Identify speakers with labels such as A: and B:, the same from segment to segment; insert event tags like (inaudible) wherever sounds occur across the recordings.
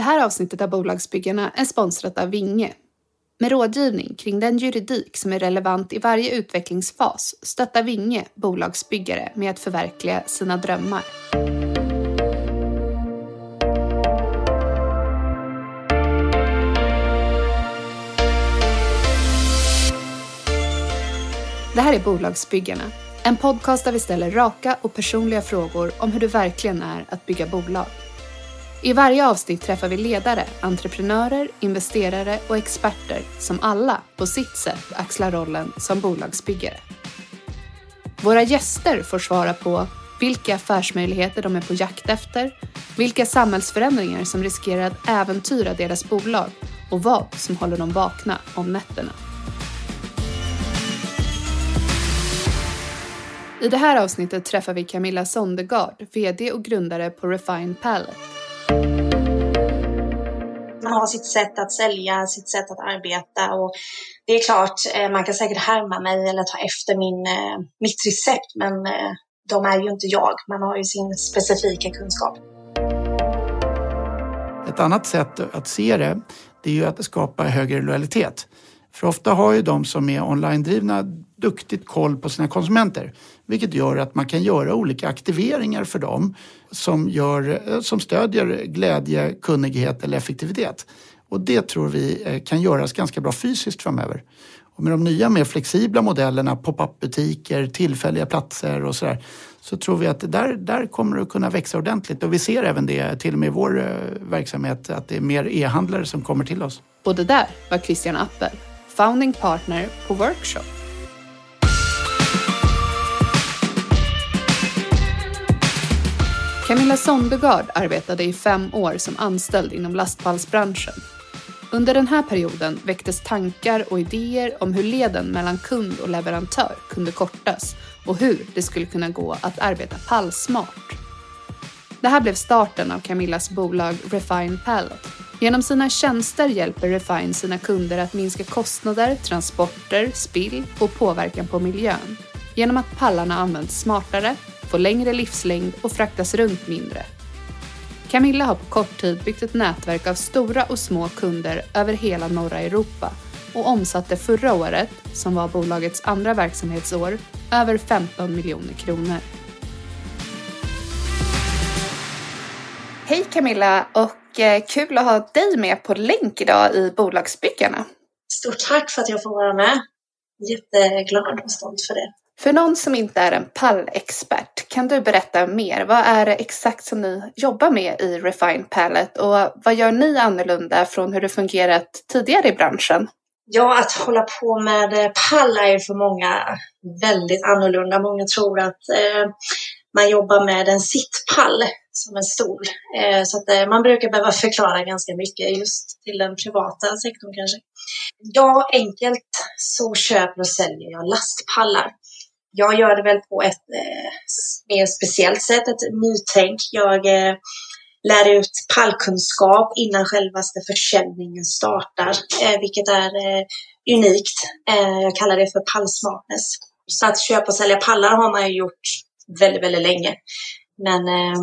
A: Det här avsnittet av Bolagsbyggarna är sponsrat av Vinge. Med rådgivning kring den juridik som är relevant i varje utvecklingsfas stöttar Vinge bolagsbyggare med att förverkliga sina drömmar. Det här är Bolagsbyggarna, en podcast där vi ställer raka och personliga frågor om hur det verkligen är att bygga bolag. I varje avsnitt träffar vi ledare, entreprenörer, investerare och experter som alla på sitt sätt axlar rollen som bolagsbyggare. Våra gäster får svara på vilka affärsmöjligheter de är på jakt efter, vilka samhällsförändringar som riskerar att äventyra deras bolag och vad som håller dem vakna om nätterna. I det här avsnittet träffar vi Camilla Sondergaard, VD och grundare på Refine Palette.
B: Man har sitt sätt att sälja, sitt sätt att arbeta och det är klart, eh, man kan säkert härma mig eller ta efter min, eh, mitt recept, men eh, de är ju inte jag. Man har ju sin specifika kunskap.
C: Ett annat sätt att se det, det är ju att skapa högre lojalitet. För ofta har ju de som är online-drivna duktigt koll på sina konsumenter. Vilket gör att man kan göra olika aktiveringar för dem som, gör, eh, som stödjer glädje, kunnighet eller effektivitet. Och det tror vi eh, kan göras ganska bra fysiskt framöver. Och med de nya mer flexibla modellerna, pop-up butiker, tillfälliga platser och sådär, så tror vi att där, där kommer det att kunna växa ordentligt. Och vi ser även det, till och med i vår eh, verksamhet, att det är mer e-handlare som kommer till oss.
A: Och det där var Christian Appel, founding partner på Workshop. Camilla Sondergaard arbetade i fem år som anställd inom lastpallsbranschen. Under den här perioden väcktes tankar och idéer om hur leden mellan kund och leverantör kunde kortas och hur det skulle kunna gå att arbeta pallsmart. Det här blev starten av Camillas bolag Refine Pallet. Genom sina tjänster hjälper Refine sina kunder att minska kostnader, transporter, spill och påverkan på miljön. Genom att pallarna används smartare får längre livslängd och fraktas runt mindre. Camilla har på kort tid byggt ett nätverk av stora och små kunder över hela norra Europa och omsatte förra året, som var bolagets andra verksamhetsår, över 15 miljoner kronor. Hej Camilla och eh, kul att ha dig med på länk idag i Bolagsbyggarna.
B: Stort tack för att jag får vara med. Jätteglad och stolt för det.
A: För någon som inte är en pallexpert, kan du berätta mer? Vad är det exakt som ni jobbar med i Refine Pallet och vad gör ni annorlunda från hur det fungerat tidigare i branschen?
B: Ja, att hålla på med eh, pall är för många väldigt annorlunda. Många tror att eh, man jobbar med en sittpall som en stol. Eh, så att eh, man brukar behöva förklara ganska mycket just till den privata sektorn kanske. Ja, enkelt så köper och säljer jag lastpallar jag gör det väl på ett eh, mer speciellt sätt, ett nytänk. Jag eh, lär ut pallkunskap innan självaste försäljningen startar, eh, vilket är eh, unikt. Eh, jag kallar det för pallsmartness. Så att köpa och sälja pallar har man ju gjort väldigt, väldigt länge. Men eh,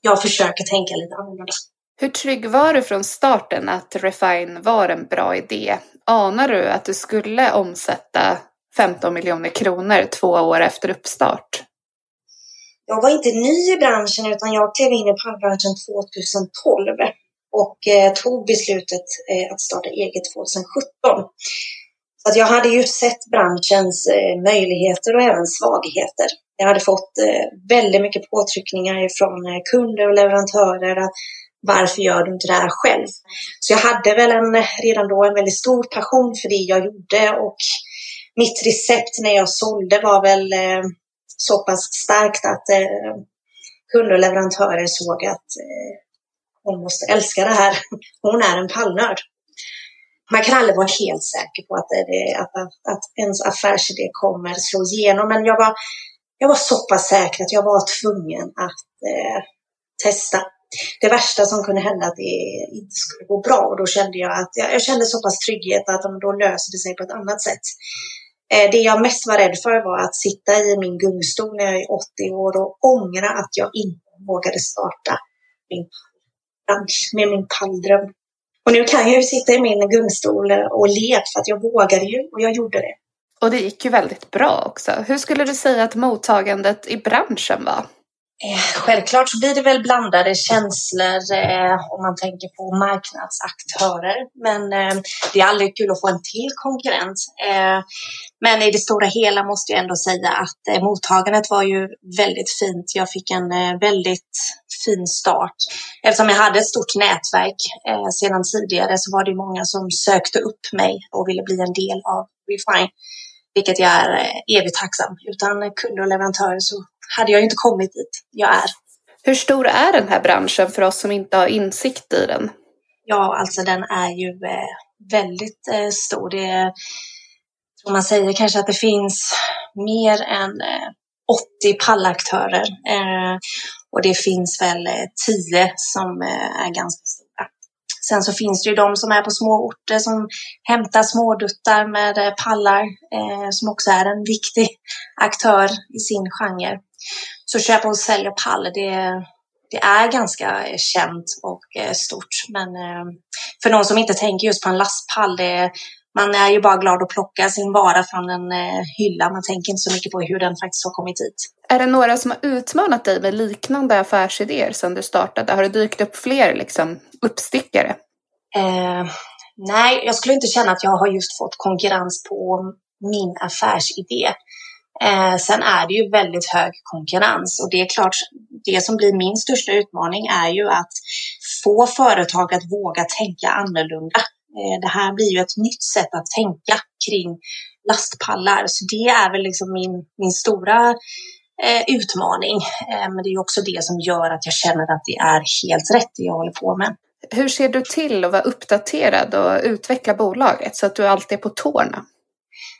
B: jag försöker tänka lite annorlunda.
A: Hur trygg var du från starten att Refine var en bra idé? Anar du att du skulle omsätta 15 miljoner kronor två år efter uppstart.
B: Jag var inte ny i branschen utan jag klev in i branschen 2012 och eh, tog beslutet eh, att starta eget 2017. Så att jag hade ju sett branschens eh, möjligheter och även svagheter. Jag hade fått eh, väldigt mycket påtryckningar från eh, kunder och leverantörer att varför gör du inte det här själv? Så jag hade väl en, redan då en väldigt stor passion för det jag gjorde och mitt recept när jag sålde var väl eh, så pass starkt att eh, kunder och leverantörer såg att eh, hon måste älska det här. (laughs) Hon är en pallnörd. Man kan aldrig vara helt säker på att, det, att, att, att ens affärsidé kommer slå igenom, men jag var, jag var så pass säker att jag var tvungen att eh, testa. Det värsta som kunde hända att det inte skulle gå bra och då kände jag att jag, jag kände så pass trygghet att då löser det sig på ett annat sätt. Eh, det jag mest var rädd för var att sitta i min gungstol när jag är 80 år och ångra att jag inte vågade starta min bransch med min palldröm. Och nu kan jag ju sitta i min gungstol och le för att jag vågade ju och jag gjorde det.
A: Och det gick ju väldigt bra också. Hur skulle du säga att mottagandet i branschen var?
B: Eh, självklart så blir det väl blandade känslor eh, om man tänker på marknadsaktörer. Men eh, det är aldrig kul att få en till konkurrent. Eh, men i det stora hela måste jag ändå säga att eh, mottagandet var ju väldigt fint. Jag fick en eh, väldigt fin start. Eftersom jag hade ett stort nätverk eh, sedan tidigare så var det många som sökte upp mig och ville bli en del av Refine. Vilket jag är evigt tacksam. Utan kunder och leverantörer så hade jag inte kommit dit jag är.
A: Hur stor är den här branschen för oss som inte har insikt i den?
B: Ja, alltså den är ju eh, väldigt eh, stor. Det är, tror man säger kanske att det finns mer än 80 eh, pallaktörer och det finns väl 10 som är ganska stora. Sen så finns det ju de som är på små orter som hämtar småduttar med eh, pallar eh, som också är en viktig aktör i sin genre. Så köpa och sälja pall, det, det är ganska eh, känt och stort. Men eh, för någon som inte tänker just på en lastpall, det, man är ju bara glad att plocka sin vara från en eh, hylla. Man tänker inte så mycket på hur den faktiskt har kommit hit.
A: Är det några som har utmanat dig med liknande affärsidéer sedan du startade? Har det dykt upp fler liksom, uppstickare?
B: Eh, nej, jag skulle inte känna att jag har just fått konkurrens på min affärsidé. Eh, sen är det ju väldigt hög konkurrens och det är klart, det som blir min största utmaning är ju att få företag att våga tänka annorlunda. Eh, det här blir ju ett nytt sätt att tänka kring lastpallar, så det är väl liksom min, min stora eh, utmaning. Eh, men det är också det som gör att jag känner att det är helt rätt det jag håller på med.
A: Hur ser du till att vara uppdaterad och utveckla bolaget så att du alltid är på tårna?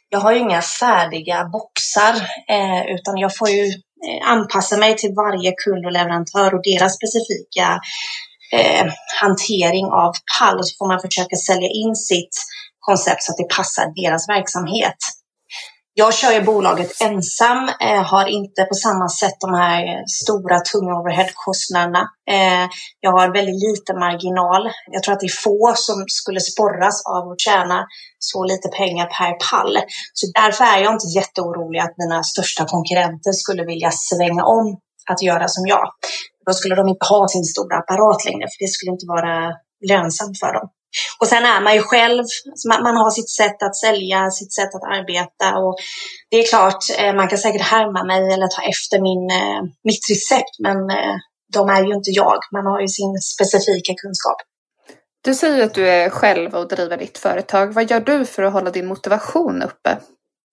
B: jag har ju inga färdiga boxar eh, utan jag får ju eh, anpassa mig till varje kund och leverantör och deras specifika eh, hantering av pall och så får man försöka sälja in sitt koncept så att det passar deras verksamhet. Jag kör ju bolaget ensam, eh, har inte på samma sätt de här stora tunga overheadkostnaderna. Eh, jag har väldigt liten marginal. Jag tror att det är få som skulle sporras av att tjäna så lite pengar per pall. Så därför är jag inte jätteorolig att mina största konkurrenter skulle vilja svänga om att göra som jag. Då skulle de inte ha sin stora apparat längre, för det skulle inte vara lönsamt för dem. Och sen är man ju själv, man har sitt sätt att sälja, sitt sätt att arbeta och det är klart, eh, man kan säkert härma mig eller ta efter min, eh, mitt recept, men eh, de är ju inte jag. Man har ju sin specifika kunskap.
A: Du säger att du är själv och driver ditt företag. Vad gör du för att hålla din motivation uppe?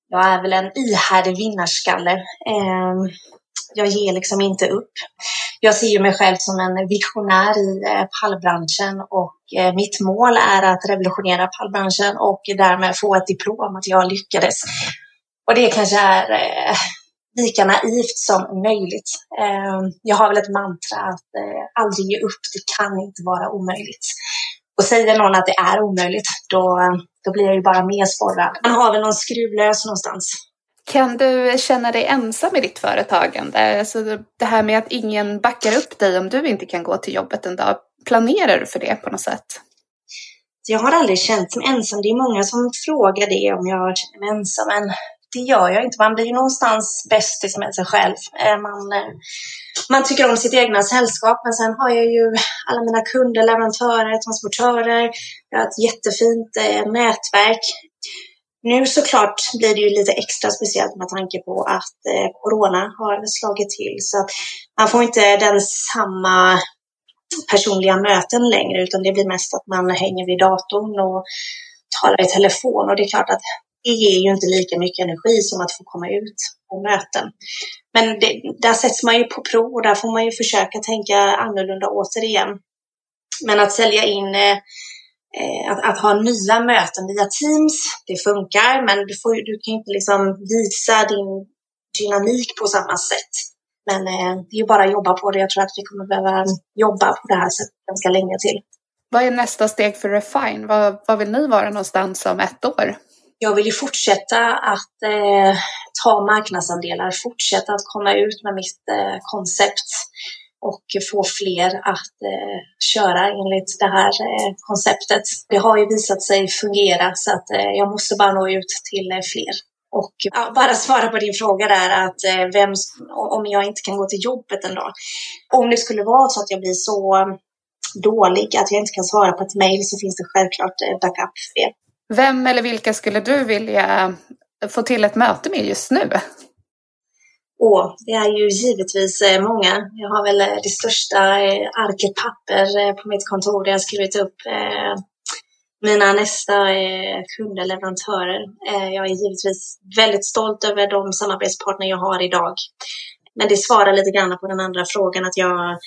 B: Jag är väl en ihärdig vinnarskalle. Ehm, jag ger liksom inte upp. Jag ser ju mig själv som en visionär i eh, pallbranschen och eh, mitt mål är att revolutionera pallbranschen och därmed få ett diplom att jag lyckades. Och det kanske är eh, lika naivt som möjligt. Jag har väl ett mantra att aldrig ge upp, det kan inte vara omöjligt. Och säger någon att det är omöjligt, då, då blir jag ju bara mer sporrad. Man har väl någon skruvlös någonstans.
A: Kan du känna dig ensam i ditt företagande? Alltså det här med att ingen backar upp dig om du inte kan gå till jobbet en dag. Planerar du för det på något sätt?
B: Jag har aldrig känt mig ensam. Det är många som frågar det om jag känner mig ensam, men det gör jag inte. Man blir ju någonstans bästis med sig själv. Eh, man, eh, man tycker om sitt egna sällskap, men sen har jag ju alla mina kunder, leverantörer, transportörer. Jag har ett jättefint eh, nätverk. Nu såklart blir det ju lite extra speciellt med tanke på att eh, corona har slagit till så att man får inte den samma personliga möten längre utan det blir mest att man hänger vid datorn och talar i telefon och det är klart att det ger ju inte lika mycket energi som att få komma ut på möten. Men det, där sätts man ju på prov och där får man ju försöka tänka annorlunda återigen. Men att sälja in eh, att, att, ha nya möten via Teams, det funkar, men du, får, du kan inte liksom visa din dynamik på samma sätt. Men eh, det är ju bara att jobba på det. Jag tror att vi kommer behöva jobba på det här sättet ganska länge till.
A: Vad är nästa steg för Refine? Vad, vad vill ni vara någonstans om ett år?
B: Jag vill ju fortsätta att eh, ta marknadsandelar, fortsätta att komma ut med mitt eh, koncept och få fler att eh, köra enligt det här eh, konceptet. Det har ju visat sig fungera så att eh, jag måste bara nå ut till eh, fler. Och ja, bara svara på din fråga där att eh, vem, om jag inte kan gå till jobbet en dag. Om det skulle vara så att jag blir så dålig att jag inte kan svara på ett mejl så finns det självklart eh, backup för det.
A: Vem eller vilka skulle du vilja få till ett möte med just nu?
B: Och det är ju givetvis eh, många. Jag har väl eh, det största eh, arket papper på mitt kontor där jag skrivit upp mina nästa kunder, leverantörer. Jag är givetvis väldigt stolt över de samarbetspartner jag har idag. Men det svarar lite grann på den andra frågan att jag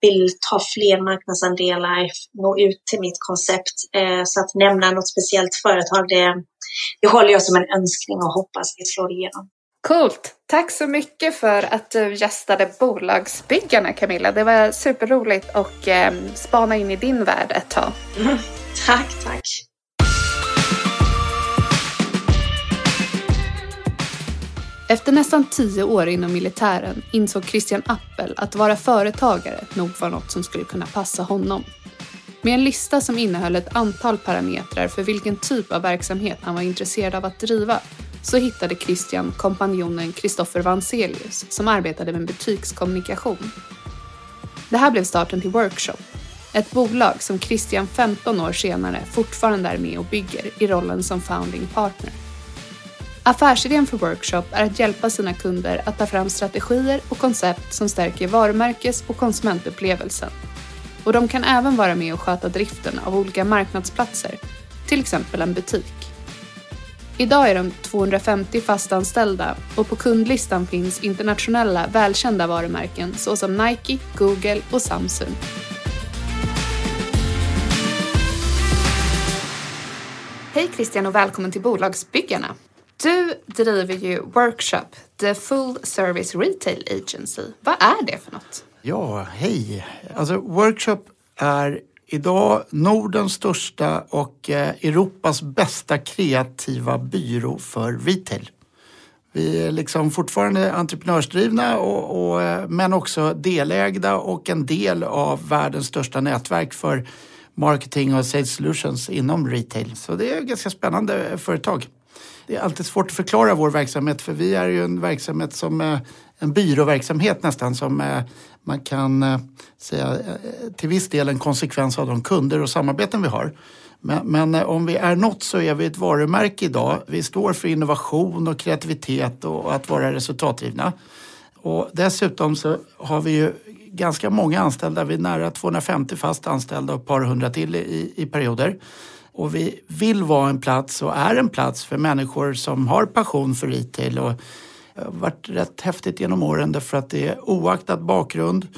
B: vill ta fler marknadsandelar, nå ut till mitt koncept. Så att nämna något speciellt företag, det, det håller jag som en önskning och hoppas det slår igenom.
A: Coolt! Tack så mycket för att du gästade Bolagsbyggarna Camilla. Det var superroligt att eh, spana in i din värld ett tag.
B: Mm. (laughs) Tack, tack.
A: Efter nästan tio år inom militären insåg Christian Appel att vara företagare nog var något som skulle kunna passa honom. Med en lista som innehöll ett antal parametrar för vilken typ av verksamhet han var intresserad av att driva så hittade Christian kompanjonen Kristoffer Vanselius som arbetade med butikskommunikation. Det här blev starten till Workshop, ett bolag som Christian 15 år senare fortfarande är med och bygger i rollen som founding partner. Affärsidén för Workshop är att hjälpa sina kunder att ta fram strategier och koncept som stärker varumärkes och konsumentupplevelsen. Och de kan även vara med och sköta driften av olika marknadsplatser, till exempel en butik. Idag är de 250 fastanställda och på kundlistan finns internationella välkända varumärken såsom Nike, Google och Samsung. Hej Christian och välkommen till Bolagsbyggarna. Du driver ju Workshop, The Full Service Retail Agency. Vad är det för något?
C: Ja, hej. Alltså Workshop är idag Nordens största och eh, Europas bästa kreativa byrå för retail. Vi är liksom fortfarande entreprenörsdrivna och, och, eh, men också delägda och en del av världens största nätverk för marketing och sales solutions inom retail. Så det är ett ganska spännande företag. Det är alltid svårt att förklara vår verksamhet för vi är ju en verksamhet som är en byråverksamhet nästan som man kan eh, säga eh, till viss del en konsekvens av de kunder och samarbeten vi har. Men, men, eh, om vi är något så är vi ett varumärke idag. Vi står för innovation och kreativitet och att vara resultatdrivna. Och dessutom så har vi ju ganska många anställda. Vi är nära 250 fast anställda och ett par hundra till i, i perioder. Och vi vill vara en plats och är en plats för människor som har passion för retail. Och Eh, varit rätt häftigt genom åren därför att det är oaktat bakgrund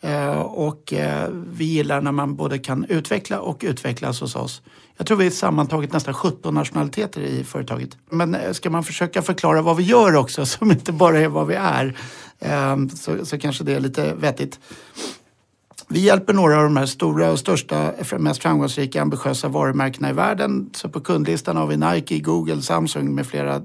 C: eh, och eh, vi gillar när man både kan utveckla och utvecklas hos oss. Jag tror vi är sammantaget nästan 17 nationaliteter i företaget. Men ska man försöka förklara vad vi gör också, (laughs) som inte bara är vad vi är, så, så kanske det är lite vettigt. Vi hjälper några av de här stora och största, mest framgångsrika, ambitiösa varumärkena i världen. Så på kundlistan har vi Nike, Google, Samsung med flera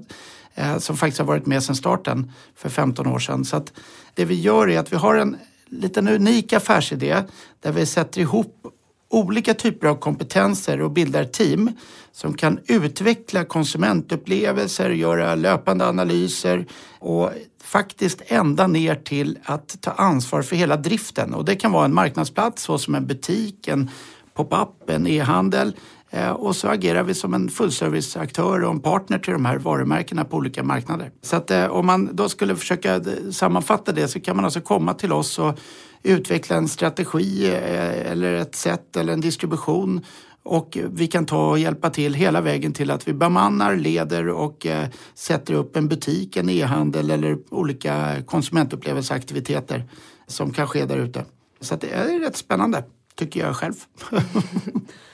C: eh, som faktiskt har varit med sedan starten för 15 år sedan. Så att det vi gör är att vi har en liten unik affärsidé där vi sätter ihop olika typer av kompetenser och bildar team som kan utveckla konsumentupplevelser, göra löpande analyser och faktiskt ända ner till att ta ansvar för hela driften. Och det kan vara en marknadsplats såsom en butik, en pop-up, en e-handel. Eh, och så agerar vi som en fullserviceaktör och en partner till de här varumärkena på olika marknader. Så att eh, om man då skulle försöka sammanfatta det så kan man alltså komma till oss och utveckla en strategi eh, eller ett sätt eller en distribution och vi kan ta och hjälpa till hela vägen till att vi bemannar, leder och eh, sätter upp en butik, en e-handel eller olika konsumentupplevelseaktiviteter som kan ske där ute. Så det är rätt spännande, tycker jag själv. (laughs) (laughs)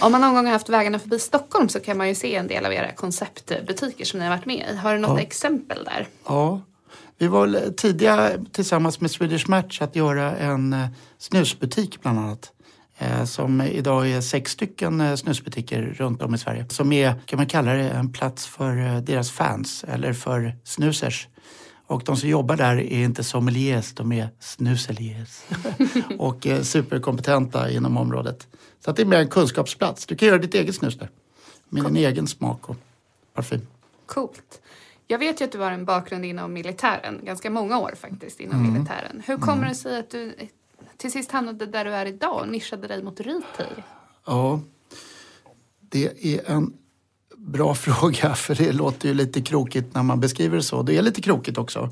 A: Om man någon gång har haft vägarna förbi Stockholm så kan man ju se en del av era konceptbutiker som ni har varit med i. Har du något ja. exempel där?
C: Ja, vi var tidiga tillsammans med Swedish Match att göra en eh, snusbutik bland annat. Eh, som idag är sex stycken eh, snusbutiker runt om i Sverige. Som är, kan man kalla det, en plats för deras fans eller för snusers. Och de som jobbar där är inte sommeliers, de är snuseliers. (laughs) och eh, superkompetenta inom området. Så att det är mer en kunskapsplats. Du kan göra ditt eget snus där. Med din egen smak och parfym.
A: Coolt. Jag vet ju att du har en bakgrund inom militären, ganska många år faktiskt inom mm. militären. Hur kommer mm. det sig att du till sist hamnade där du är idag och nischade dig mot retail?
C: Ja, det är en bra (laughs) fråga för det låter ju lite krokigt när man beskriver det så. Det är lite krokigt också.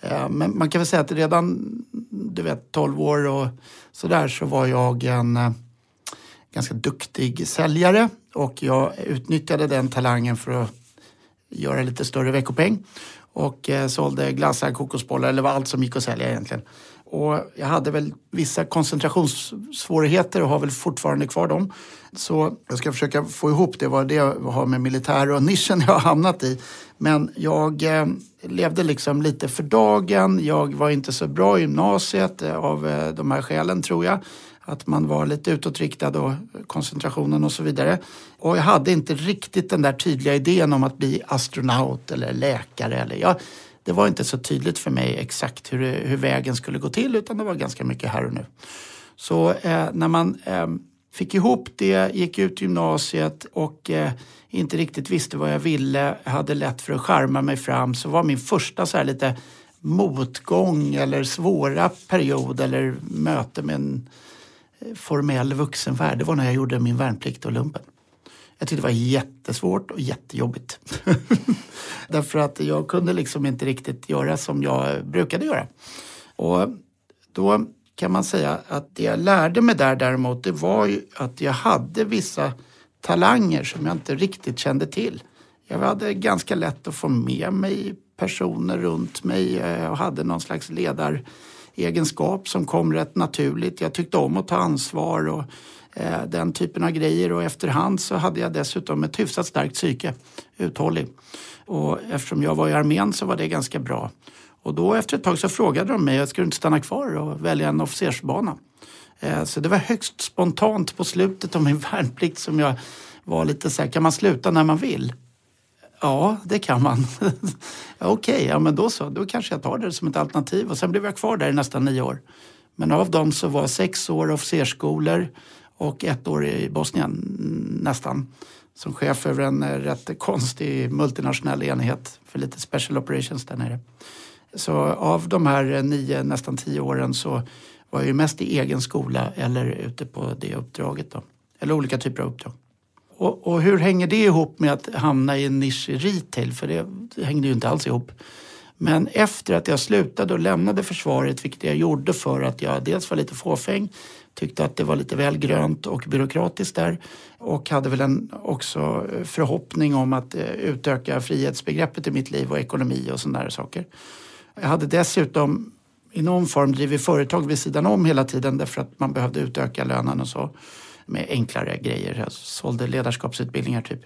C: Eh, men man kan väl säga att redan du vet 12 år och sådär så var jag en eh, ganska duktig säljare och jag utnyttjade den talangen för att göra lite större veckopeng och eh, sålde glassar, kokosbollar eller allt som gick att sälja egentligen. Och jag hade väl vissa koncentrationssvårigheter och har väl fortfarande kvar dem. Så jag ska försöka få ihop det, vad det har med militär och nischen (laughs) jag har hamnat i. Men jag eh, levde liksom lite för dagen. Jag var inte så bra i gymnasiet eh, av eh, de här skälen tror jag. Att man var lite utåtriktad och koncentrationen och så vidare. Och jag hade inte riktigt den där tydliga idén om att bli astronaut eller läkare. Eller jag, det var inte så tydligt för mig exakt hur, hur vägen skulle gå till utan det var ganska mycket här och nu. Så eh, när man eh, fick ihop det, gick ut gymnasiet och eh, inte riktigt visste vad jag ville, hade lätt för att skärma mig fram så var min första så här lite motgång eller svåra period eller möte med en eh, formell vuxenvärld, det var när jag gjorde min värnplikt och lumpen. Jag tyckte det var jättesvårt och jättejobbigt. (laughs) Därför att jag kunde liksom inte riktigt göra som jag brukade göra. Och då kan man säga att det jag lärde mig där däremot det var ju att jag hade vissa talanger som jag inte riktigt kände till. Jag hade ganska lätt att få med mig personer runt mig eh, och hade någon slags ledar egenskap som kom rätt naturligt. Jag tyckte om att ta ansvar och eh, den typen av grejer och efterhand så hade jag dessutom ett hyfsat starkt psyke, uthållig. Och eftersom jag var i armén så var det ganska bra. Och då efter ett tag så frågade de mig, ska du inte stanna kvar och välja en officersbana? Eh, så det var högst spontant på slutet av min (laughs) värnplikt som jag var lite så här, kan man sluta när man vill? Ja, det kan man. (laughs) Okej, okay, ja men då så. Då kanske jag tar det som ett alternativ. Och sen blev jag kvar där i nästan nio år. Men av dem så var sex år officersskolor och ett år i Bosnien nästan som chef över en eh, rätt konstig multinationell enhet för lite special operations där nere. Så av de här eh, nio, nästan tio åren så var jag ju mest i egen skola eller ute på det uppdraget. Då. Eller olika typer av uppdrag. Och, och, hur hänger det ihop med att hamna i en nisch i retail? För det, det hängde ju inte alls ihop. Men efter att jag slutade och lämnade försvaret, vilket jag gjorde för att jag dels var lite fåfäng tyckte att det var lite väl grönt och byråkratiskt där och hade väl en också förhoppning om att eh, utöka frihetsbegreppet i mitt liv och ekonomi och sådana där saker. Jag hade dessutom i någon form drivit företag vid sidan om hela tiden därför att man behövde utöka lönen och så med enklare grejer. Jag sålde ledarskapsutbildningar typ.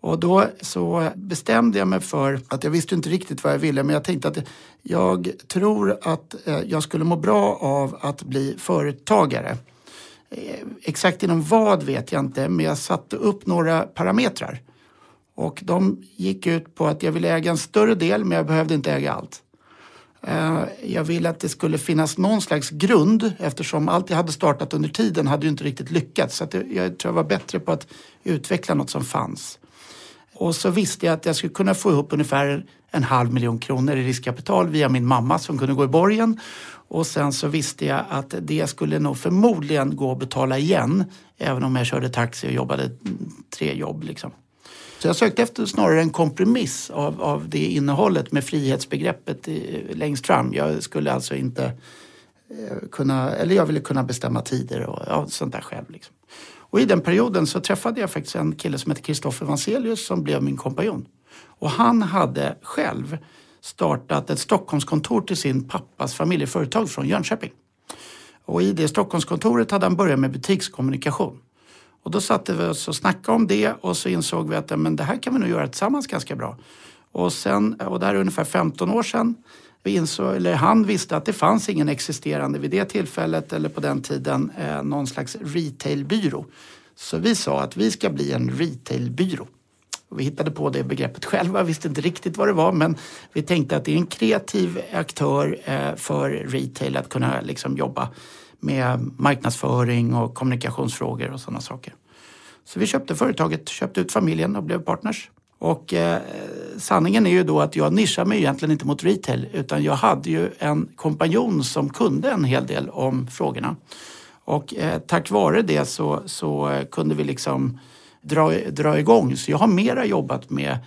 C: Och då så bestämde jag mig för att jag visste inte riktigt vad jag ville men jag tänkte att jag tror att eh, jag skulle må bra av att bli företagare. Eh, exakt inom vad vet jag inte men jag satte upp några parametrar. Och de gick ut på att jag ville äga en större del men jag behövde inte äga allt. Eh, jag ville att det skulle finnas någon slags grund eftersom allt jag hade startat under tiden hade ju inte riktigt lyckats. Så jag tror jag var bättre på att utveckla något som fanns. Och så visste jag att jag skulle kunna få ihop ungefär en halv miljon kronor i riskkapital via min mamma som kunde gå i borgen. Och sen så visste jag att det skulle nog förmodligen gå att betala igen även om jag körde taxi och jobbade tre jobb. Liksom. Så jag sökte efter snarare en kompromiss av, av det innehållet med frihetsbegreppet i, längst fram. Jag skulle alltså inte eh, kunna, eller jag ville kunna bestämma tider och ja, sånt där själv. Liksom. Och i den perioden så träffade jag faktiskt en kille som heter Kristoffer Vanselius som blev min kompanjon. Och han hade själv startat ett Stockholmskontor till sin pappas familjeföretag från Jönköping. Och i det Stockholmskontoret hade han börjat med butikskommunikation. Och då satte vi oss och snackade om det och så insåg vi att men det här kan vi nog göra tillsammans ganska bra. Och, sen, och det här är ungefär 15 år sedan vi insåg, eller han visste att det fanns ingen existerande vid det tillfället eller på den tiden eh, någon slags retailbyrå. Så vi sa att vi ska bli en retailbyrå. Vi hittade på det begreppet själva, visste inte riktigt vad det var men vi tänkte att det är en kreativ aktör eh, för retail att kunna liksom jobba med marknadsföring och kommunikationsfrågor och sådana saker. Så vi köpte företaget, köpte ut familjen och blev partners. Och eh, sanningen är ju då att jag nischar mig egentligen inte mot retail utan jag hade ju en kompanjon som kunde en hel del om frågorna. Och eh, tack vare det så, så eh, kunde vi liksom dra, dra igång. Så jag har mera jobbat med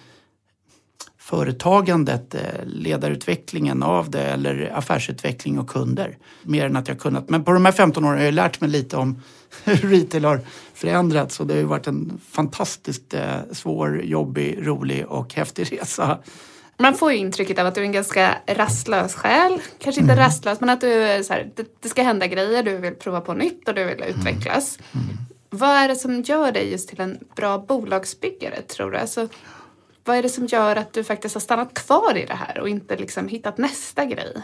C: företagandet, eh, ledarutvecklingen av det eller affärsutveckling och kunder. Mer än att jag kunnat. Men på de här 15 åren har jag lärt mig lite om (laughs) hur retail har förändrats och det har ju varit en fantastiskt eh, svår, jobbig, rolig och häftig resa.
A: Man får ju intrycket av att du är en ganska rastlös själ. Kanske inte mm. rastlös men att du är så här, det, det, ska hända grejer, du vill prova på nytt och du vill utvecklas. Mm. Mm. Vad är det som gör dig just till en bra bolagsbyggare tror du? Alltså, vad är det som gör att du faktiskt har stannat kvar i det här och inte liksom hittat nästa grej?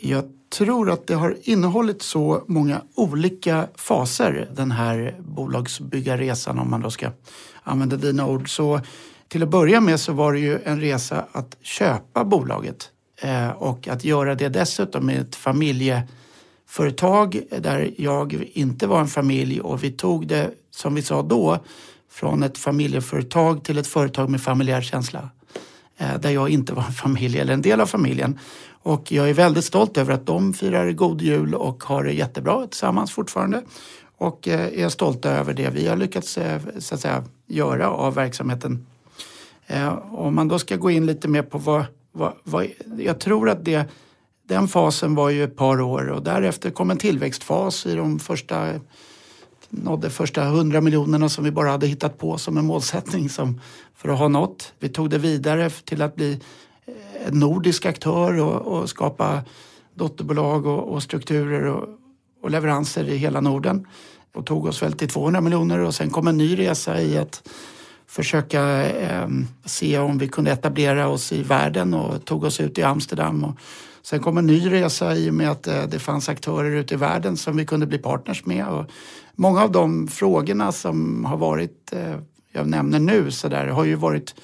C: Jag tror att det har innehållit så många olika faser den här bolagsbyggarresan om man då ska använda dina ord. Så till att börja med så var det ju en resa att köpa bolaget eh, och att göra det dessutom med ett familjeföretag där jag inte var en familj och vi tog det som vi sa då från ett familjeföretag till ett företag med familjär känsla. Eh, där jag inte var en familj eller en del av familjen. Och jag är väldigt stolt över att de firar god jul och har det jättebra tillsammans fortfarande. Och eh, är stolta över det vi har lyckats eh, så att säga, göra av verksamheten. Om man då ska gå in lite mer på vad, vad, vad jag tror att det, den fasen var ju ett par år och därefter kom en tillväxtfas i de första nådde första hundra miljonerna som vi bara hade hittat på som en målsättning som, för att ha nått. Vi tog det vidare till att bli eh, en nordisk aktör och, och skapa dotterbolag och, och strukturer och, och, leveranser i hela Norden. Och tog oss väl till 200 miljoner och sen kom en ny resa i att försöka eh, se om vi kunde etablera oss i världen och tog oss ut i Amsterdam. Och sen kom en ny resa i och med att eh, det fanns aktörer ute i världen som vi kunde bli partners med. Och många av de frågorna som har varit, eh, jag nämner nu, så där, har ju varit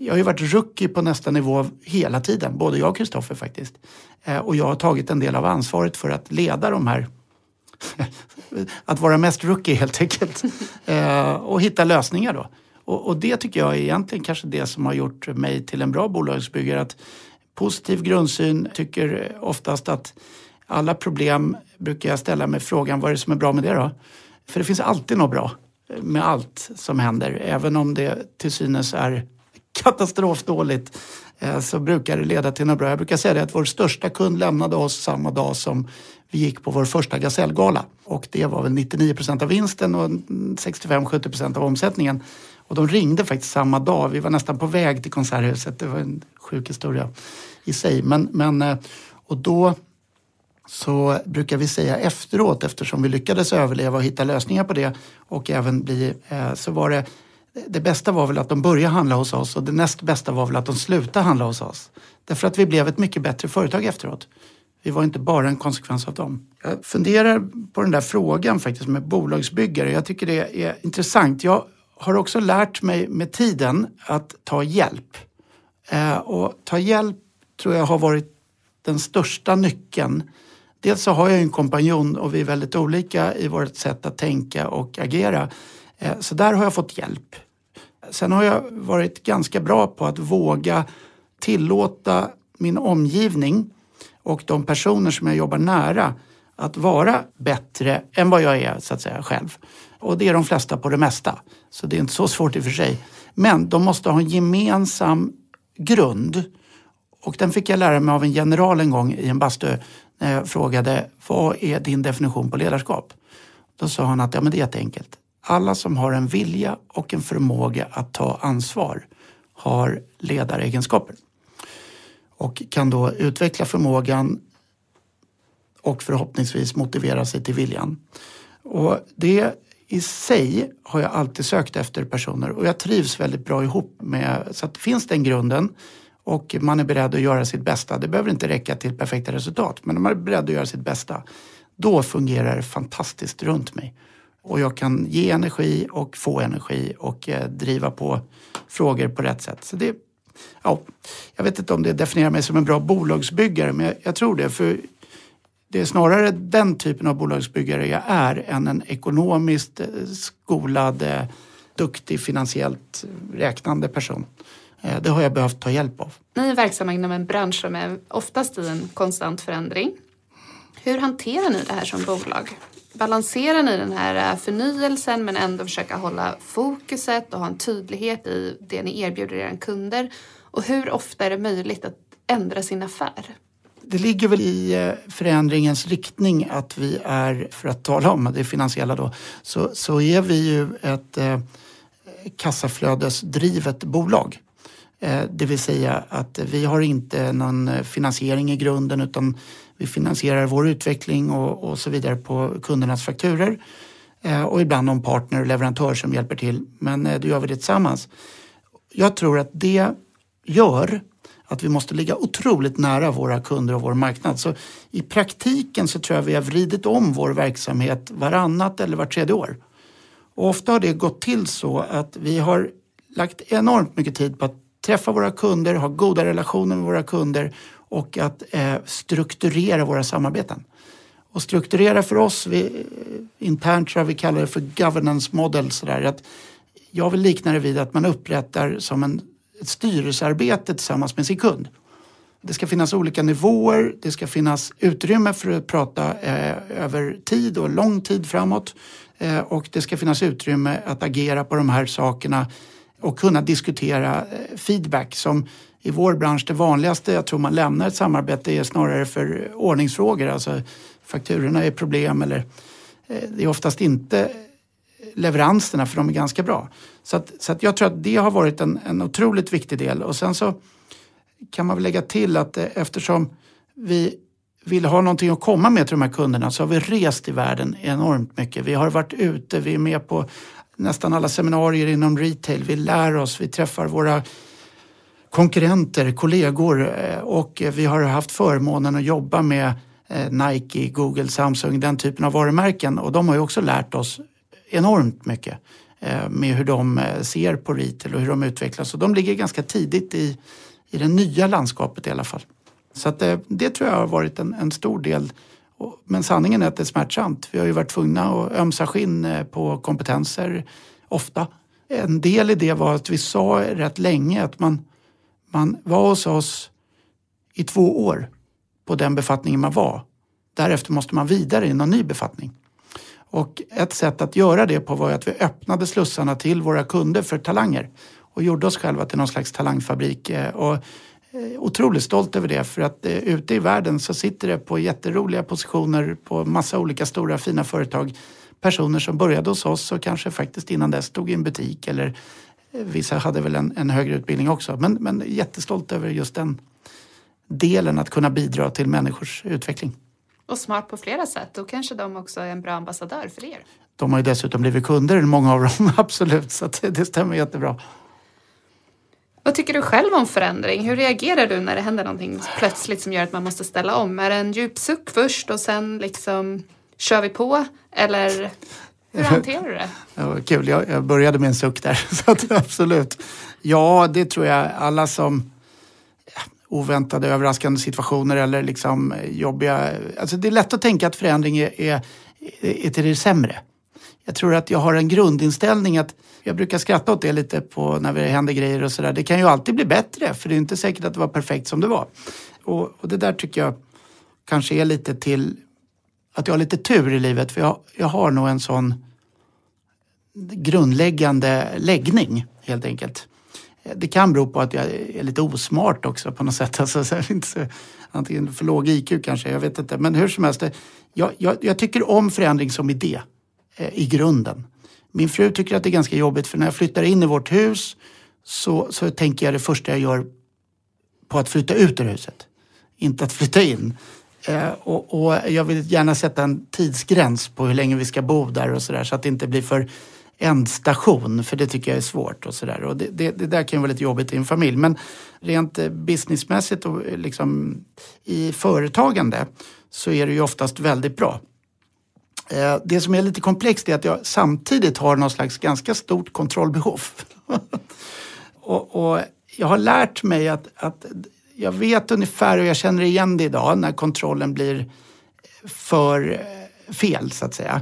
C: jag har ju varit rookie på nästa nivå hela tiden, både jag och Kristoffer faktiskt. Eh, och jag har tagit en del av ansvaret för att leda de här (laughs) att vara mest rookie helt enkelt. (laughs) Eh, och hitta lösningar då. Och, och, det tycker jag är egentligen kanske det som har gjort mig till en bra bolagsbyggare. Att positiv grundsyn tycker oftast att alla problem brukar jag ställa mig frågan vad är det som är bra med det då? För det finns alltid något bra med allt som händer. Även om det till synes är katastrofdåligt eh, så brukar det leda till något bra. Jag brukar säga det att vår största kund lämnade oss samma dag som vi gick på vår första gasellgala. Och det var väl 99 procent av vinsten och 65-70 procent av omsättningen. Och de ringde faktiskt samma dag. Vi var nästan på väg till Konserthuset. Det var en sjuk historia i sig. Men, men, eh, och då så brukar vi säga efteråt, eftersom vi lyckades överleva och hitta lösningar på det och även bli, eh, så var det det bästa var väl att de började handla hos oss och det näst bästa var väl att de slutade handla hos oss. Därför att vi blev ett mycket bättre företag efteråt. Vi var inte bara en konsekvens av dem. Jag funderar på den där frågan faktiskt med bolagsbyggare. Jag tycker det är intressant. Jag har också lärt mig med tiden att ta hjälp. Eh, och ta hjälp tror jag har varit den största nyckeln Dels så har jag en kompanjon och vi är väldigt olika i vårt sätt att tänka och agera. Eh, så där har jag fått hjälp. Sen har jag varit ganska bra på att våga tillåta min omgivning och de personer som jag jobbar nära att vara bättre än vad jag är så att säga själv. Och det är de flesta på det mesta. Så det är inte så svårt i och för sig. Men de måste ha en gemensam grund. Och den fick jag lära mig av en general en gång i en bastu när jag frågade vad är din definition på ledarskap? Då sa han att ja, men det är jätteenkelt. Alla som har en vilja och en förmåga att ta ansvar har ledaregenskaper och kan då utveckla förmågan och förhoppningsvis motivera sig till viljan. Och det i sig har jag alltid sökt efter personer och jag trivs väldigt bra ihop med, så att finns den grunden och man är beredd att göra sitt bästa. Det behöver inte räcka till perfekta resultat, men om man är beredd att göra sitt bästa, då fungerar det fantastiskt runt mig. och jag kan ge energi och få energi och eh, driva på frågor på rätt sätt. Så det, ja, jag vet inte om det definierar mig som en bra bolagsbyggare men jag, jag tror det. För det är snarare den typen av bolagsbyggare jag är än en ekonomiskt eh, skolad, eh, duktig, finansiellt eh, räknande person. Eh, det har jag behövt ta hjälp av.
A: Ni är verksamma inom en bransch som är oftast i en konstant förändring. Hur hanterar ni det här som bolag? Balanserar ni den här förnyelsen men ändå försöka hålla fokuset och ha en tydlighet i det ni erbjuder era kunder? Och hur ofta är det möjligt att ändra sin affär?
C: det ligger väl i eh, förändringens riktning att vi är, för att tala om det finansiella då, så, så är vi ju ett eh, kassaflödesdrivet bolag. Eh, det vill säga att vi har inte någon finansiering i grunden utan vi finansierar vår utveckling och, och så vidare på kundernas fakturer eh, och ibland någon partner och leverantör som hjälper till. Men eh, då gör vi det tillsammans. Jag tror att det gör att vi måste ligga otroligt nära våra kunder och vår marknad. Så i praktiken så tror jag vi har vridit om vår verksamhet varannat eller vart tredje år. Och ofta har det gått till så att vi har lagt enormt mycket tid på att träffa våra kunder, ha goda relationer med våra kunder och att eh, strukturera våra samarbeten. Och strukturera för oss, vi, internt tror jag vi kallar det för governance model. Sådär, att jag vill likna det vid att man upprättar som en ett styrelsearbete tillsammans med sin kund. Det ska finnas olika nivåer, det ska finnas utrymme för att prata eh, över tid och lång tid framåt eh, och det ska finnas utrymme att agera på de här sakerna och kunna diskutera eh, feedback som i vår bransch det vanligaste jag tror man lämnar ett samarbete är snarare för eh, ordningsfrågor, alltså fakturorna är problem eller eh, det är oftast inte leveranserna för de är ganska bra. Så, att, så att jag tror att det har varit en, en otroligt viktig del och sen så kan man väl lägga till att eftersom vi vill ha någonting att komma med till de här kunderna så har vi rest i världen enormt mycket. Vi har varit ute, vi är med på nästan alla seminarier inom retail. Vi lär oss, vi träffar våra konkurrenter, kollegor eh, och eh, vi har haft förmånen att jobba med eh, Nike, Google, Samsung, den typen av varumärken och de har ju också lärt oss enormt mycket med hur de ser på retail och hur de utvecklas. Och de ligger ganska tidigt i, i det nya landskapet i alla fall. Så att det, det tror jag har varit en, en stor del. Men sanningen är att det är smärtsamt. Vi har ju varit tvungna att ömsa skinn eh, på kompetenser ofta. En del i det var att vi sa rätt länge att man, man var hos oss i två år på den befattningen man var. Därefter måste man vidare i någon ny befattning. Och ett sätt att göra det på var att vi öppnade slussarna till våra kunder för talanger och gjorde oss själva till någon slags talangfabrik. Eh, och otroligt stolt över det för att eh, ute i världen så sitter det på jätteroliga positioner på massa olika stora fina företag personer som började hos oss och kanske faktiskt innan dess stod i en butik eller vissa hade väl en, en högre utbildning också. Men, men jättestolt över just den delen att kunna bidra till människors utveckling.
A: Och smart på flera sätt. Då kanske de också är en bra ambassadör för er.
C: De har ju dessutom blivit kunder, många av dem, (laughs) absolut. Så det stämmer jättebra.
A: Vad tycker du själv om förändring? Hur reagerar du när det händer någonting plötsligt som gör att man måste ställa om? Är det en djup suck först och sen liksom kör vi på? Eller hur hanterar du det?
C: Ja, kul, jag, jag började med en suck där. (laughs) Så att, absolut. Ja, det tror jag alla som oväntade överraskande situationer eller liksom jobbiga... Alltså det är lätt att tänka att förändring är, är, är till det sämre. Jag tror att jag har en grundinställning att jag brukar skratta åt det lite på när det händer grejer och sådär. Det kan ju alltid bli bättre för det är inte säkert att det var perfekt som det var. Och, och det där tycker jag kanske är lite till att jag har lite tur i livet för jag, jag har nog en sån grundläggande läggning helt enkelt. Det kan bero på att jag är lite osmart också på något sätt. (laughs) Alltså, så inte så, antingen för låg IQ kanske, jag vet inte. Men hur som helst, jag, jag, jag tycker om förändring som idé Eh, i grunden. Min fru tycker att det är ganska jobbigt för när jag flyttar in i vårt hus så, så tänker jag det första jag gör på att flytta ut ur huset. Inte att flytta in. Eh, och, och, jag vill gärna sätta en tidsgräns på hur länge vi ska bo där och sådär så att det inte blir för ändstation, för det tycker jag är svårt och sådär. Och det, det, det, där kan ju vara lite jobbigt i en familj. Men rent eh, businessmässigt och eh, liksom i företagande så är det ju oftast väldigt bra. Eh, det som är lite komplext är att jag samtidigt har någon slags ganska stort kontrollbehov. (laughs) och, och, jag har lärt mig att, att jag vet ungefär och jag känner igen det idag när kontrollen blir för eh, fel så att säga.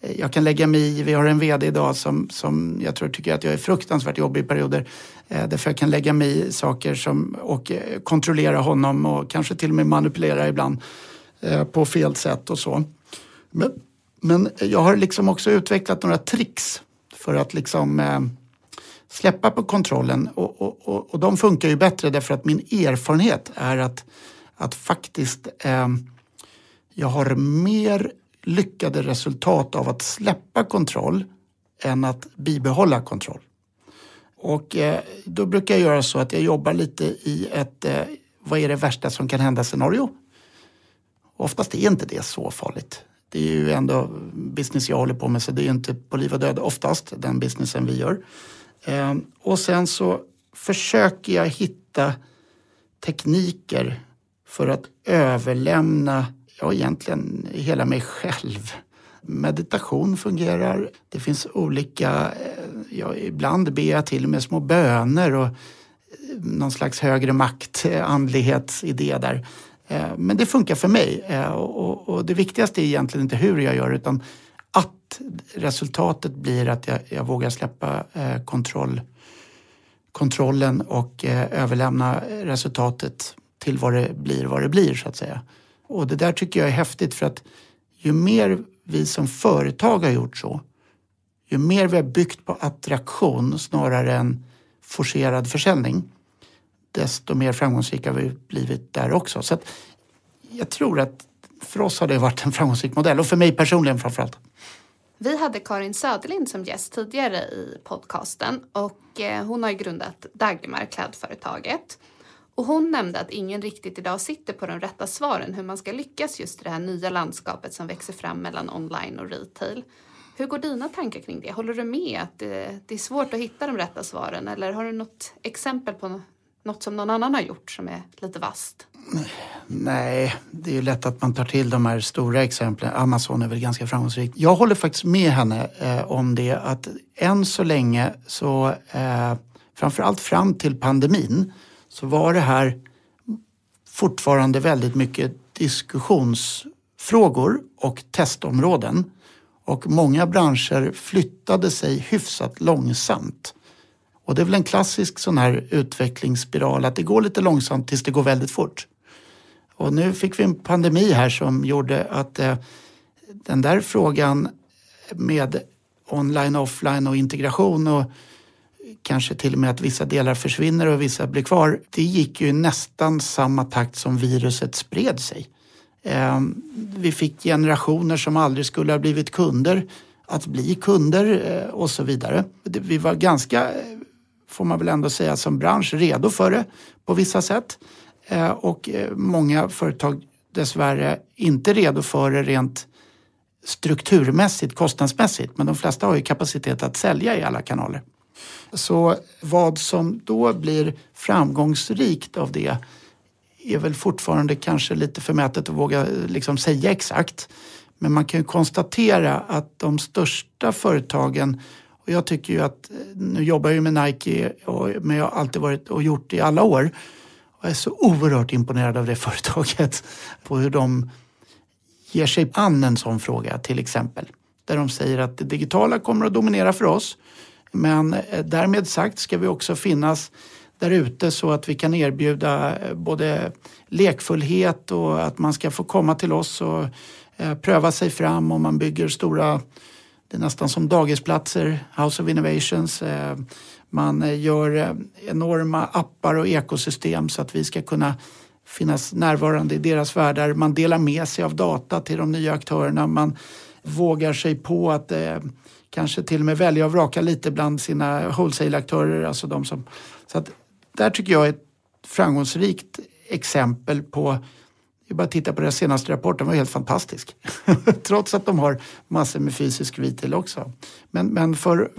C: Eh, jag kan lägga mig i, vi har en VD idag som, som jag tror tycker att jag är fruktansvärt jobbig i perioder. Eh, därför jag kan lägga mig i saker som, och kontrollera honom och kanske till och med manipulera ibland eh, på fel sätt och så. Men, men jag har liksom också utvecklat några tricks för att liksom eh, släppa på kontrollen och, och, och, och, de funkar ju bättre därför att min erfarenhet är att, att faktiskt eh, jag har mer lyckade resultat av att släppa kontroll än att bibehålla kontroll. Och eh, då brukar jag göra så att jag jobbar lite i ett eh, vad är det värsta som kan hända scenario. Oftast är inte det så farligt. Det är ju ändå business jag håller på med så det är ju inte på liv och död oftast den businessen vi gör. Ehm, och sen så försöker jag hitta tekniker för att överlämna ja, egentligen hela mig själv. Meditation fungerar. Det finns olika, eh, ja, ibland ber jag till och med små böner och eh, någon slags högre makt-andlighetsidé eh, där. Eh, men det funkar för mig eh, och, det viktigaste är egentligen inte hur jag gör utan att resultatet blir att jag, jag vågar släppa eh, kontroll, kontrollen och överlämna resultatet till vad det blir vad det blir så att säga. Och det där tycker jag är häftigt för att ju mer vi som företag har gjort så, ju mer vi har byggt på attraktion snarare än forcerad försäljning, desto mer framgångsrika har vi blivit där också. Så jag tror att för oss har det varit en framgångsrik modell och för mig personligen framförallt.
A: Vi hade Karin Söderlind som gäst tidigare i podcasten och eh, hon har grundat Dagmar klädföretaget. Och hon nämnde att ingen riktigt idag sitter på de rätta svaren hur man ska lyckas just i det här nya landskapet som växer fram mellan online och retail. Hur går dina tankar kring det? Håller du med att det, det är svårt att hitta de rätta svaren eller har du något exempel på något som någon annan har gjort som är lite vast?
C: Nej, det är ju lätt att man tar till de här stora exemplen. Amazon är väl ganska framgångsrikt. Jag håller faktiskt med henne eh, om det att än så länge så eh, framförallt fram till pandemin så var det här fortfarande väldigt mycket diskussionsfrågor och testområden. Och många branscher flyttade sig hyfsat långsamt. Och det är väl en klassisk sån här utvecklingsspiral att det går lite långsamt tills det går väldigt fort. Och nu fick vi en pandemi här som gjorde att eh, den där frågan med online, offline och integration och kanske till och med att vissa delar försvinner och vissa blir kvar. Det gick ju i nästan samma takt som viruset spred sig. Eh, vi fick generationer som aldrig skulle ha blivit kunder att bli kunder eh, och så vidare. Vi var ganska, får man väl ändå säga som bransch, redo för det på vissa sätt. Eh, och eh, många företag dessvärre inte redo för det rent strukturmässigt, kostnadsmässigt. Men de flesta har ju kapacitet att sälja i alla kanaler. Så vad som då blir framgångsrikt av det är väl fortfarande kanske lite förmätet att våga liksom säga exakt. Men man kan ju konstatera att de största företagen och jag tycker ju att, eh, nu jobbar jag ju med Nike och, men jag har alltid varit och gjort det i alla år. Och jag är så oerhört imponerad av det (laughs) företaget. På hur de ger sig an en sån fråga till exempel. Där de säger att det digitala kommer att dominera för oss. Men eh, därmed sagt ska vi också finnas där ute så att vi kan erbjuda eh, både lekfullhet och att man ska få komma till oss och pröva sig fram om man bygger stora, det är nästan som dagisplatser, House of Innovations. Eh, man eh, gör eh, enorma appar och ekosystem så att vi ska kunna finnas närvarande i deras världar. Man delar med sig av data till de nya aktörerna. Man vågar sig på att kanske till och med välja och vraka lite bland sina wholesale-aktörer. Alltså de som, så att där tycker jag är ett framgångsrikt exempel på jag bara titta på deras senaste rapport, den var helt fantastisk. (laughs) Trots att de har massor med fysisk retail också. Men, men för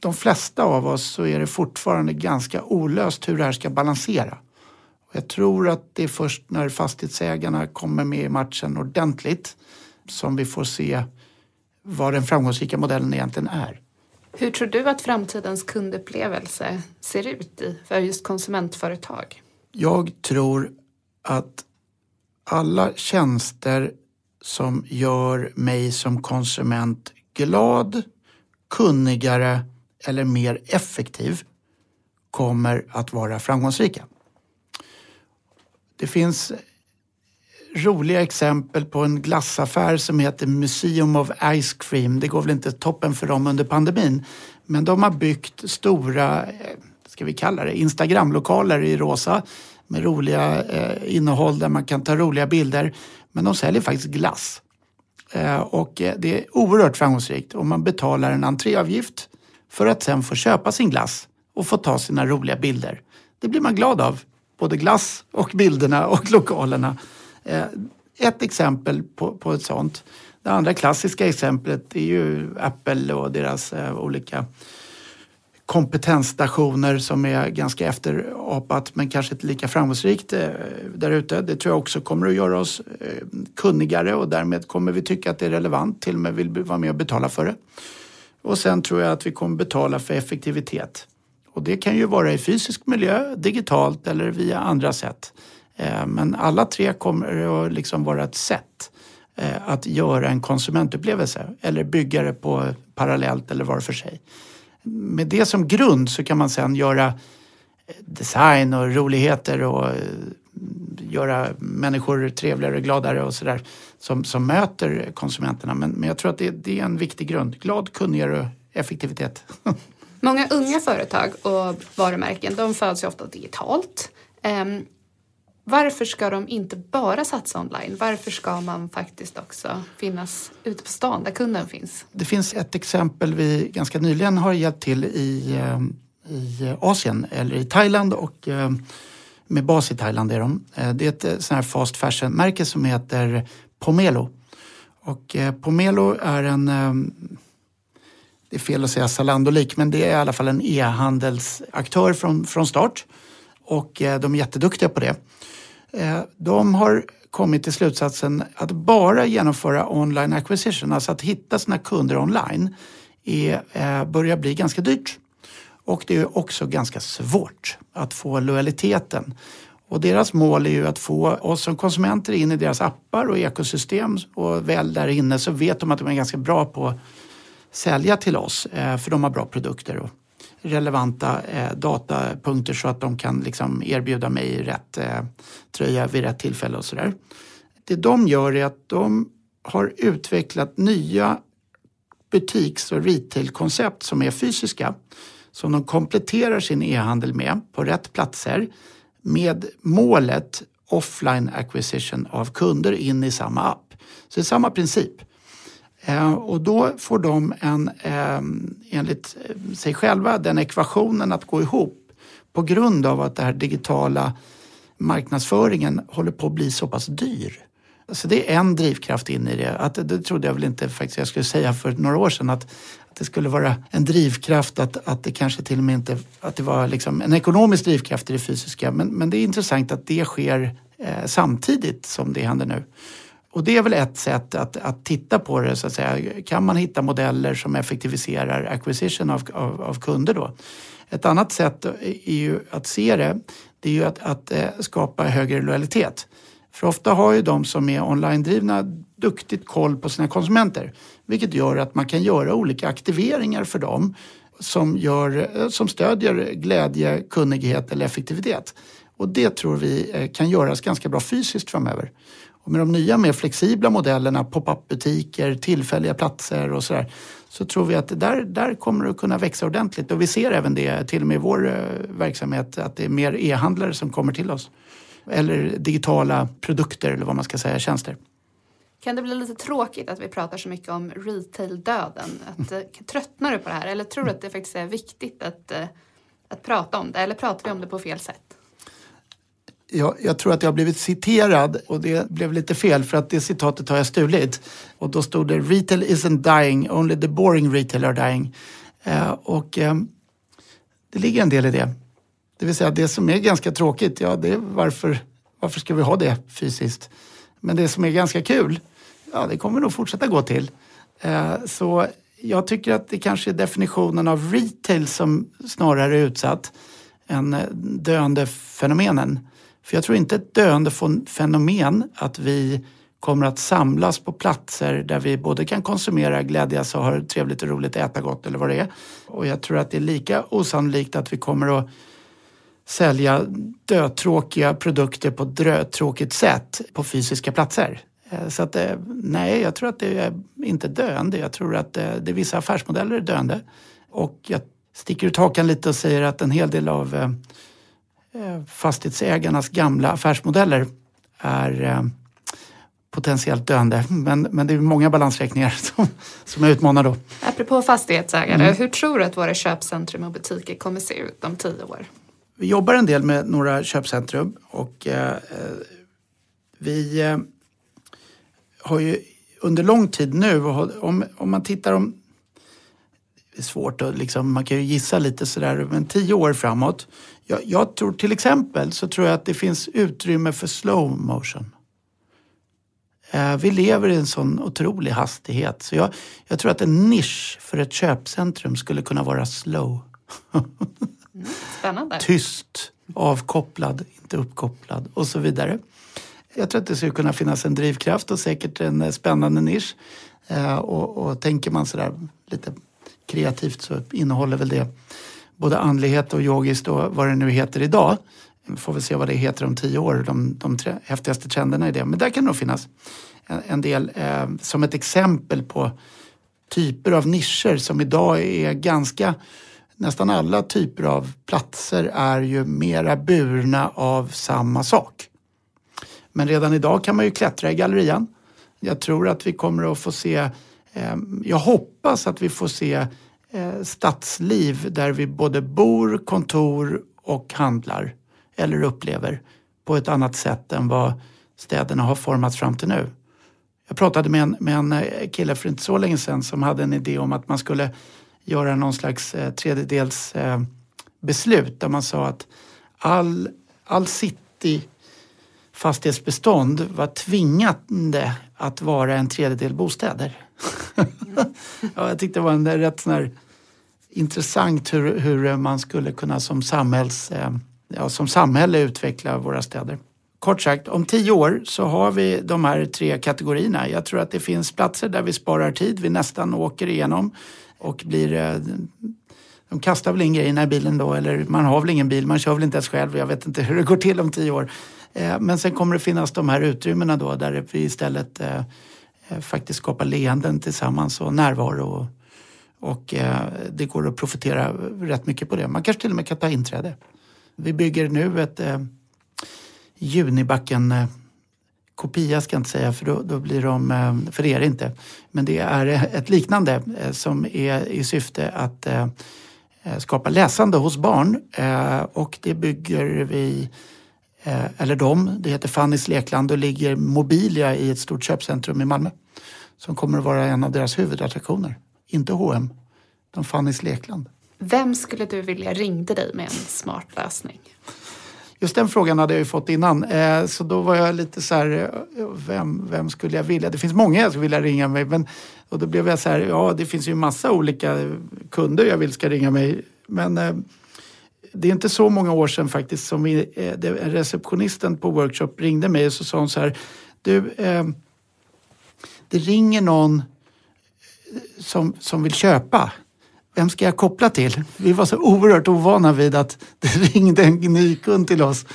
C: de flesta av oss så är det fortfarande ganska olöst hur det här ska balansera. Jag tror att det är först när fastighetsägarna kommer med i matchen ordentligt som vi får se vad den framgångsrika modellen egentligen är.
A: Hur tror du att framtidens kundupplevelse ser ut i, för just konsumentföretag?
C: Jag tror att alla tjänster som gör mig som konsument glad, kunnigare eller mer effektiv kommer att vara framgångsrika. Det finns roliga exempel på en glassaffär som heter Museum of Ice Cream. Det går väl inte toppen för dem under pandemin. Men de har byggt stora, eh, ska vi kalla det, Instagramlokaler i rosa med roliga eh, innehåll där man kan ta roliga bilder. Men de säljer faktiskt glass. Eh, och eh, det är oerhört framgångsrikt och man betalar en entréavgift för att sen få köpa sin glass och få ta sina roliga bilder. Det blir man glad av. Både glass och bilderna och lokalerna. Eh, ett exempel på, på ett sånt. Det andra klassiska exemplet är ju Apple och deras eh, olika kompetensstationer som är ganska efterapat men kanske inte lika framgångsrikt eh, där ute. Det tror jag också kommer att göra oss eh, kunnigare och därmed kommer vi tycka att det är relevant, till och med vill vara med och betala för det. Och sen tror jag att vi kommer betala för effektivitet. Och det kan ju vara i fysisk miljö, digitalt eller via andra sätt. Eh, men alla tre kommer att liksom vara ett sätt att göra en konsumentupplevelse eller bygga det på parallellt eller var för sig med det som grund så kan man sen göra eh, design och roligheter och eh, göra människor trevligare och gladare och sådär som, som möter konsumenterna. Men, men jag tror att det, det är en viktig grund. Glad, kunnigare och effektivitet. (laughs)
A: Många unga företag och varumärken de föds ju ofta digitalt. Ehm, varför ska de inte bara satsa online? Varför ska man faktiskt också finnas ute på stan där kunden finns?
C: Det finns ett exempel vi ganska nyligen har hjälpt till i, eh, i Asien, eller i Thailand och eh, med bas i Thailand är de. Eh, det är ett sånt här fast fashion-märke som heter Pomelo. Och Pomelo är en det är fel att säga Zalando-lik, men det är i alla fall en e-handelsaktör från, från start. Och de är jätteduktiga på det. Eh, de har kommit till slutsatsen att bara genomföra online acquisition, alltså att hitta sina kunder online, är, eh, börjar bli ganska dyrt. Och det är också ganska svårt att få lojaliteten. Och deras mål är ju att få oss som konsumenter in i deras appar och ekosystem och väl där inne så vet de att de är ganska bra på att sälja till oss eh, för de har bra produkter relevanta eh, datapunkter så att de kan liksom erbjuda mig rätt eh, tröja vid rätt tillfälle och sådär. Det de gör är att de har utvecklat nya butiks och retailkoncept som är fysiska som de kompletterar sin e-handel med på rätt platser med målet offline acquisition av kunder in i samma app. Så det är samma princip. Eh, och då får de en, ehm, enligt eh, sig själva den ekvationen att gå ihop på grund av att den här digitala marknadsföringen håller på att bli så pass dyr. Så det är en drivkraft in i det. Att, det trodde jag väl inte faktiskt jag skulle säga för några år sedan att, att det skulle vara en drivkraft att, att det kanske till och med inte att det var liksom en ekonomisk drivkraft i det fysiska. Men, men det är intressant att det sker eh, samtidigt som det händer nu. Och det är väl ett sätt att, att titta på det så att säga. Kan man hitta modeller som effektiviserar acquisition av, av, av kunder då? Ett annat sätt är ju att se det, det är ju att, att eh, skapa högre lojalitet. För ofta har ju de som är online-drivna duktigt koll på sina konsumenter. Vilket gör att man kan göra olika aktiveringar för dem som, gör, eh, som stödjer glädje, kunnighet eller effektivitet. Och det tror vi eh, kan göras ganska bra fysiskt framöver. Och med de nya mer flexibla modellerna, pop-up butiker, tillfälliga platser och sådär, så tror vi att där, där kommer det att kunna växa ordentligt. Och vi ser även det till och med i vår eh, verksamhet, att det är mer e-handlare som kommer till oss. Eller digitala produkter eller vad man ska säga, tjänster.
A: Kan det bli lite tråkigt att vi pratar så mycket om retail-döden? Att. Eh, tröttnar du på det här eller tror du att det faktiskt är viktigt att, eh, att prata om det? Eller pratar vi om det på fel sätt?
C: Jag, jag, tror att jag har blivit citerad och det blev lite fel för att det citatet har jag stulit. Och då stod det “Retail isn't dying, only the boring retail are dying”. Eh, och eh, det ligger en del i det. Det vill säga det som är ganska tråkigt, ja det är varför, varför ska vi ha det fysiskt? Men det som är ganska kul, ja det kommer nog fortsätta gå till. Eh, så jag tycker att det kanske är definitionen av retail som snarare är utsatt än eh, döende fenomenen. För jag tror inte ett döende fenomen att vi kommer att samlas på platser där vi både kan konsumera, glädjas och ha trevligt och roligt, äta gott eller vad det är. Och jag tror att det är lika osannolikt att vi kommer att sälja dötråkiga produkter på ett dötråkigt sätt på fysiska platser. Eh, så att eh, nej, jag tror att det är inte döende. Jag tror att det, det är vissa affärsmodeller är döende. Och jag sticker ut hakan lite och säger att en hel del av eh, fastighetsägarnas gamla affärsmodeller är potentiellt döende. Men, men det är många balansräkningar (laughs) som, som är utmanade då.
A: Apropå fastighetsägare, mm. hur tror du att våra köpcentrum och butiker kommer se ut om tio år?
C: Vi jobbar en del med några köpcentrum och eh, vi eh, har ju under lång tid nu, om, om man tittar om det är svårt att liksom, man kan ju gissa lite sådär, men tio år framåt. Jag, jag, tror till exempel så tror jag att det finns utrymme för slow motion. Eh, vi lever i en sån otrolig hastighet så jag, jag tror att en nisch för ett köpcentrum skulle kunna vara slow.
A: Mm, spännande.
C: Tyst, avkopplad, inte uppkopplad och så vidare. Jag tror att det skulle kunna finnas en drivkraft och säkert en eh, spännande nisch. Eh, och, och tänker man sådär lite kreativt så innehåller väl det både andlighet och yogiskt och vad det nu heter idag. Vi får väl se vad det heter om tio år, de, de tre, häftigaste trenderna i det. Men där kan det nog finnas en, en del eh, som ett exempel på typer av nischer som idag är ganska nästan alla typer av platser är ju mera burna av samma sak. Men redan idag kan man ju klättra i gallerian. Jag tror att vi kommer att få se, eh, jag hoppas att vi får se eh, stadsliv där vi både bor, kontor och handlar eller upplever på ett annat sätt än vad städerna har formats fram till nu. Jag pratade med en, med en eh, kille för inte så länge sedan som hade en idé om att man skulle göra någon slags eh, tredjedels eh, beslut där man sa att all, all city fastighetsbestånd var tvingande att vara en tredjedel bostäder. (laughs) ja, jag tyckte det var en rätt sån här intressant hur, hur man skulle kunna som, samhälls, eh, ja, som samhälle utveckla våra städer. Kort sagt, om tio år så har vi de här tre kategorierna. Jag tror att det finns platser där vi sparar tid, vi nästan åker igenom och blir... Eh, de kastar väl in grejerna i bilen då eller man har väl ingen bil, man kör väl inte ens själv. Jag vet inte hur det går till om tio år. Eh, men sen kommer det finnas de här utrymmena då där vi istället faktiskt skapar leenden tillsammans och närvaro. Och, eh, det går att profitera rätt mycket på det. Man kanske till och med kan ta inträde. Vi bygger nu ett eh, Junibacken eh, kopia ska jag inte säga för då, då, blir de, för det är det inte. Men det är ett liknande som är i syfte att skapa läsande hos barn och det bygger vi, eller de, det heter Fannys lekland och ligger Mobilia i ett stort köpcentrum i Malmö som kommer att vara en av deras huvudattraktioner. Inte H&M, de Fannys lekland.
A: Vem skulle du vilja ringde dig med en smart lösning?
C: Just den frågan hade jag ju fått innan. Eh, så då var jag lite så här, eh, vem, vem skulle jag vilja? Det finns många jag skulle vilja ringa mig. Men, och då blev jag så här, ja det finns ju massa olika kunder jag vill ska ringa mig. Men eh, det är inte så många år sedan faktiskt som vi, receptionisten på workshop ringde mig och så sa hon så här, du, det ringer någon som, som vill köpa vem ska jag koppla till? Vi var så oerhört ovana vid att det (laughs) ringde en ny kund till oss.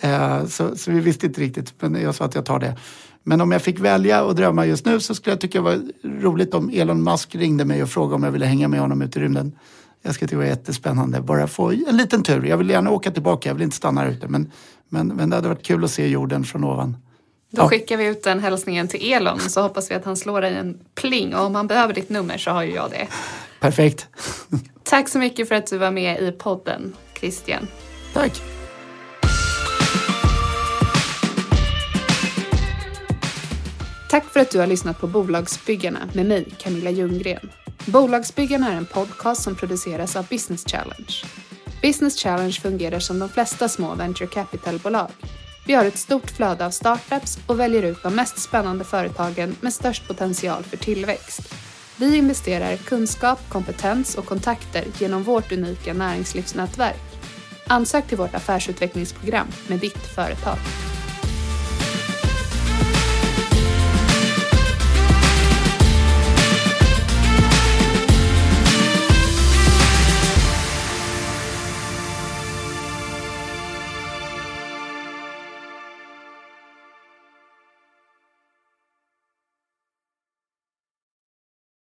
C: Eh, så, så, vi visste inte riktigt, men jag sa att jag tar det. Men om jag fick välja och drömma just nu så skulle jag tycka det var roligt om Elon Musk ringde mig och frågade om jag ville hänga med honom ut i rymden. Jag skulle tycka det var jättespännande. Bara få en liten tur. Jag vill gärna åka tillbaka, jag vill inte stanna här ute. Men, men, men det hade varit kul att se jorden från ovan.
A: Då ja. skickar vi ut den hälsningen till Elon så hoppas vi att han slår dig en pling och om han behöver ditt nummer så har ju jag det.
C: Perfekt. (laughs)
A: Tack så mycket för att du var med i podden, Christian.
C: Tack.
A: Tack för att du har lyssnat på Bolagsbyggarna med mig, Camilla Ljunggren. Bolagsbyggarna är en podcast som produceras av Business Challenge. Business Challenge fungerar som de flesta små venture capital-bolag. Vi har ett stort flöde av startups och väljer ut de mest spännande företagen med störst potential för tillväxt. Vi investerar kunskap, kompetens och kontakter genom vårt unika näringslivsnätverk. Ansök till vårt affärsutvecklingsprogram med ditt företag.